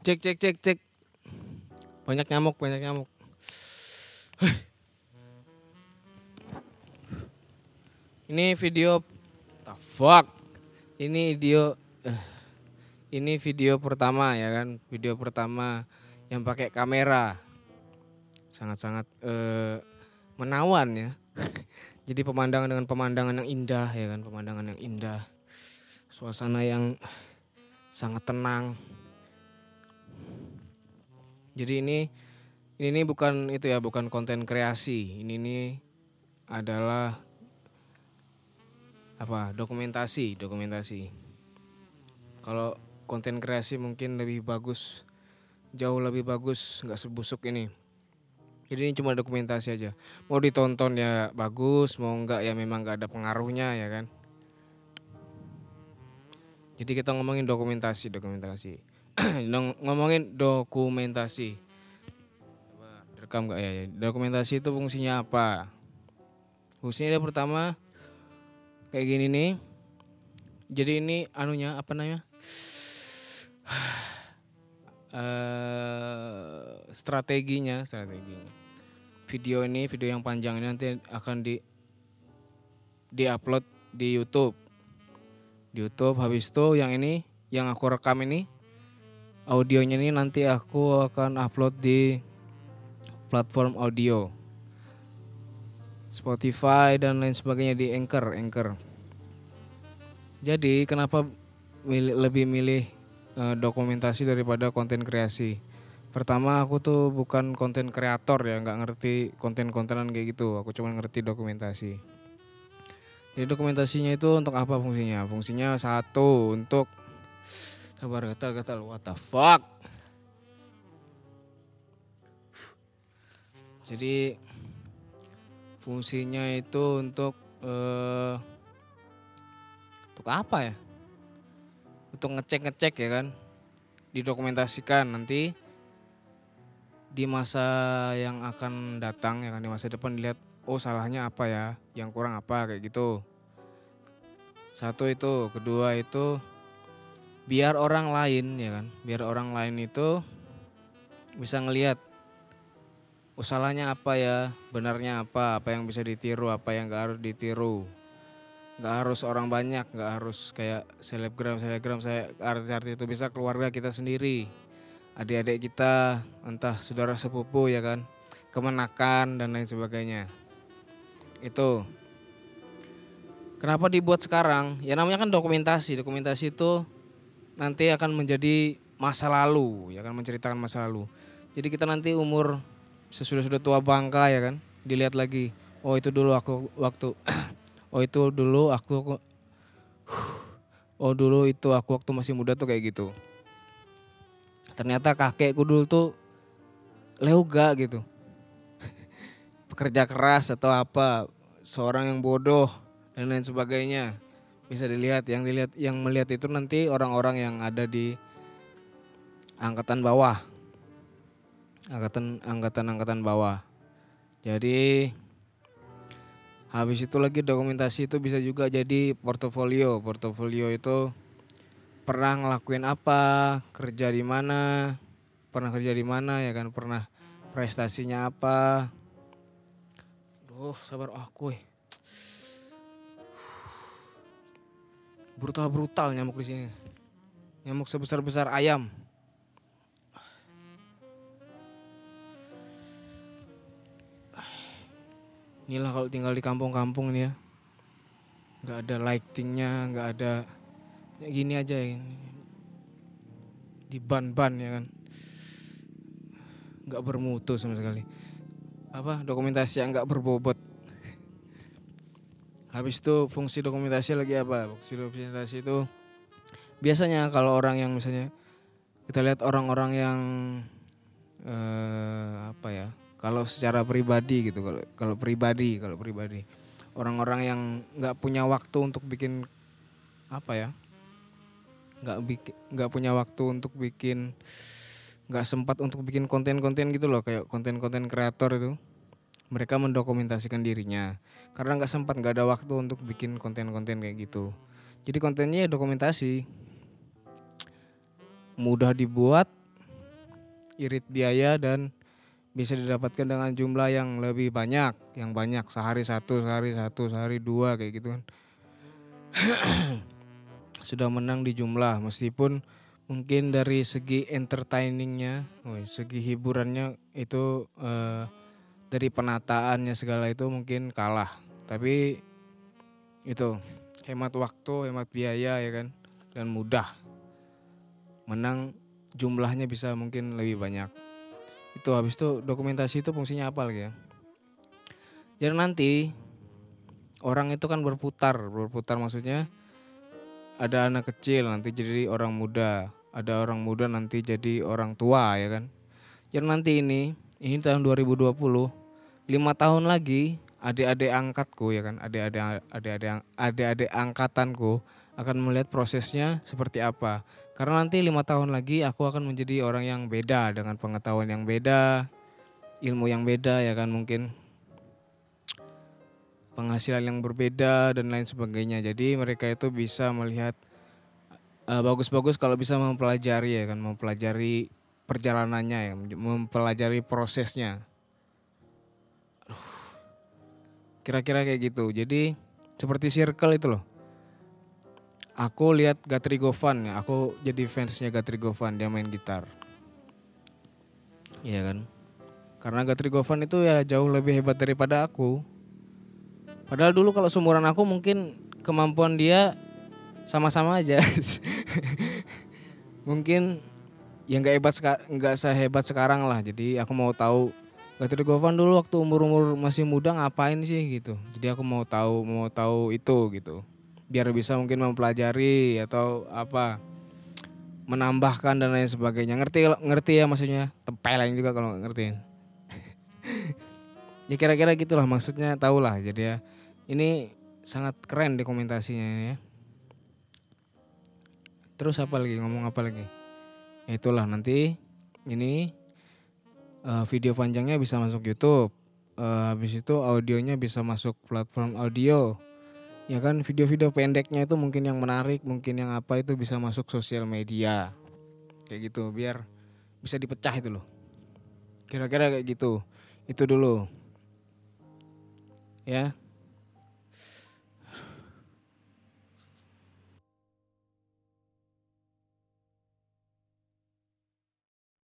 Cek cek cek cek. Banyak nyamuk, banyak nyamuk. Ini video the fuck. Ini video eh, ini video pertama ya kan, video pertama yang pakai kamera. Sangat-sangat eh, menawan ya. Jadi pemandangan dengan pemandangan yang indah ya kan, pemandangan yang indah. Suasana yang sangat tenang. Jadi ini ini bukan itu ya, bukan konten kreasi. Ini nih adalah apa? Dokumentasi, dokumentasi. Kalau konten kreasi mungkin lebih bagus, jauh lebih bagus, nggak sebusuk ini. Jadi ini cuma dokumentasi aja. Mau ditonton ya bagus, mau enggak ya memang nggak ada pengaruhnya ya kan. Jadi kita ngomongin dokumentasi, dokumentasi. ngomongin dokumentasi. Coba direkam nggak ya? Dokumentasi itu fungsinya apa? Fungsinya yang pertama kayak gini nih. Jadi ini anunya apa namanya? uh, strateginya, strateginya. Video ini, video yang panjang ini nanti akan di di-upload di YouTube. Di YouTube habis itu yang ini yang aku rekam ini audionya ini nanti aku akan upload di platform audio. Spotify dan lain sebagainya di Anchor, Anchor. Jadi kenapa milih, lebih milih uh, dokumentasi daripada konten kreasi? Pertama aku tuh bukan konten kreator ya, nggak ngerti konten-kontenan kayak gitu. Aku cuma ngerti dokumentasi. Jadi dokumentasinya itu untuk apa fungsinya? Fungsinya satu untuk sabar gatal-gatal. What the fuck? Jadi fungsinya itu untuk uh, untuk apa ya? Untuk ngecek-ngecek ya kan? Didokumentasikan nanti di masa yang akan datang ya kan di masa depan dilihat oh salahnya apa ya yang kurang apa kayak gitu satu itu kedua itu biar orang lain ya kan? Biar orang lain itu bisa ngelihat oh salahnya apa ya? Benarnya apa? Apa yang bisa ditiru? Apa yang gak harus ditiru? Nggak harus orang banyak nggak harus kayak selebgram selebgram saya artis-artis itu. Bisa keluarga kita sendiri adik-adik kita entah saudara sepupu ya kan? Kemenakan dan lain sebagainya. Itu. Kenapa dibuat sekarang? Ya namanya kan dokumentasi. Dokumentasi itu nanti akan menjadi masa lalu ya kan menceritakan masa lalu. Jadi kita nanti umur sesudah sudah tua bangka ya kan dilihat lagi oh itu dulu aku waktu oh itu dulu aku oh dulu itu aku waktu masih muda tuh kayak gitu. Ternyata kakekku dulu tuh leuga gitu. Pekerja keras atau apa seorang yang bodoh dan lain sebagainya bisa dilihat yang dilihat yang melihat itu nanti orang-orang yang ada di angkatan bawah angkatan angkatan angkatan bawah jadi habis itu lagi dokumentasi itu bisa juga jadi portofolio portofolio itu pernah ngelakuin apa, kerja di mana, pernah kerja di mana ya kan, pernah prestasinya apa. Duh, sabar aku. Eh. Brutal-brutal nyamuk di sini. Nyamuk sebesar-besar ayam. Inilah kalau tinggal di kampung-kampung ini ya. Gak ada lightingnya, gak ada ya gini aja ya di ban-ban ya kan nggak bermutu sama sekali apa dokumentasi yang nggak berbobot habis itu fungsi dokumentasi lagi apa? Fungsi dokumentasi itu biasanya kalau orang yang misalnya kita lihat orang-orang yang eh, apa ya kalau secara pribadi gitu kalau kalau pribadi kalau pribadi. Orang-orang yang nggak punya waktu untuk bikin apa ya nggak bikin nggak punya waktu untuk bikin nggak sempat untuk bikin konten-konten gitu loh kayak konten-konten kreator itu mereka mendokumentasikan dirinya. Karena nggak sempat nggak ada waktu untuk bikin konten-konten kayak gitu. Jadi kontennya ya dokumentasi. Mudah dibuat irit biaya dan bisa didapatkan dengan jumlah yang lebih banyak, yang banyak sehari satu, sehari satu, sehari dua kayak gitu kan. Sudah menang di jumlah. Meskipun mungkin dari segi entertainingnya, segi hiburannya itu eh, dari penataannya segala itu mungkin kalah. Tapi itu hemat waktu, hemat biaya ya kan dan mudah. Menang jumlahnya bisa mungkin lebih banyak itu habis itu dokumentasi itu fungsinya apa lagi ya jadi nanti orang itu kan berputar berputar maksudnya ada anak kecil nanti jadi orang muda ada orang muda nanti jadi orang tua ya kan jadi nanti ini ini tahun 2020 lima tahun lagi adik-adik angkatku ya kan adik-adik adik-adik adik-adik angkatanku akan melihat prosesnya seperti apa karena nanti lima tahun lagi aku akan menjadi orang yang beda dengan pengetahuan yang beda, ilmu yang beda ya kan mungkin penghasilan yang berbeda dan lain sebagainya. Jadi mereka itu bisa melihat uh, bagus-bagus kalau bisa mempelajari ya kan, mempelajari perjalanannya ya, mempelajari prosesnya. Kira-kira kayak gitu. Jadi seperti circle itu loh. Aku lihat Gatri Govan ya. Aku jadi fansnya Gatri Govan dia main gitar. Iya kan? Karena Gatri Govan itu ya jauh lebih hebat daripada aku. Padahal dulu kalau seumuran aku mungkin kemampuan dia sama-sama aja. Mungkin ya nggak hebat nggak sehebat sekarang lah. Jadi aku mau tahu Gatri Govan dulu waktu umur umur masih muda ngapain sih gitu. Jadi aku mau tahu mau tahu itu gitu. Biar bisa mungkin mempelajari atau apa menambahkan dan lain sebagainya. Ngerti ngerti ya maksudnya? Tempeleng juga kalau ngertiin. Ya kira-kira gitulah maksudnya tahulah. Jadi ya ini sangat keren dokumentasinya ini ya. Terus apa lagi? Ngomong apa lagi? Ya itulah nanti ini uh, video panjangnya bisa masuk YouTube. Uh, habis itu audionya bisa masuk platform audio. Ya kan video-video pendeknya itu mungkin yang menarik mungkin yang apa itu bisa masuk sosial media. Kayak gitu biar bisa dipecah itu loh. Kira-kira kayak gitu. Itu dulu. Ya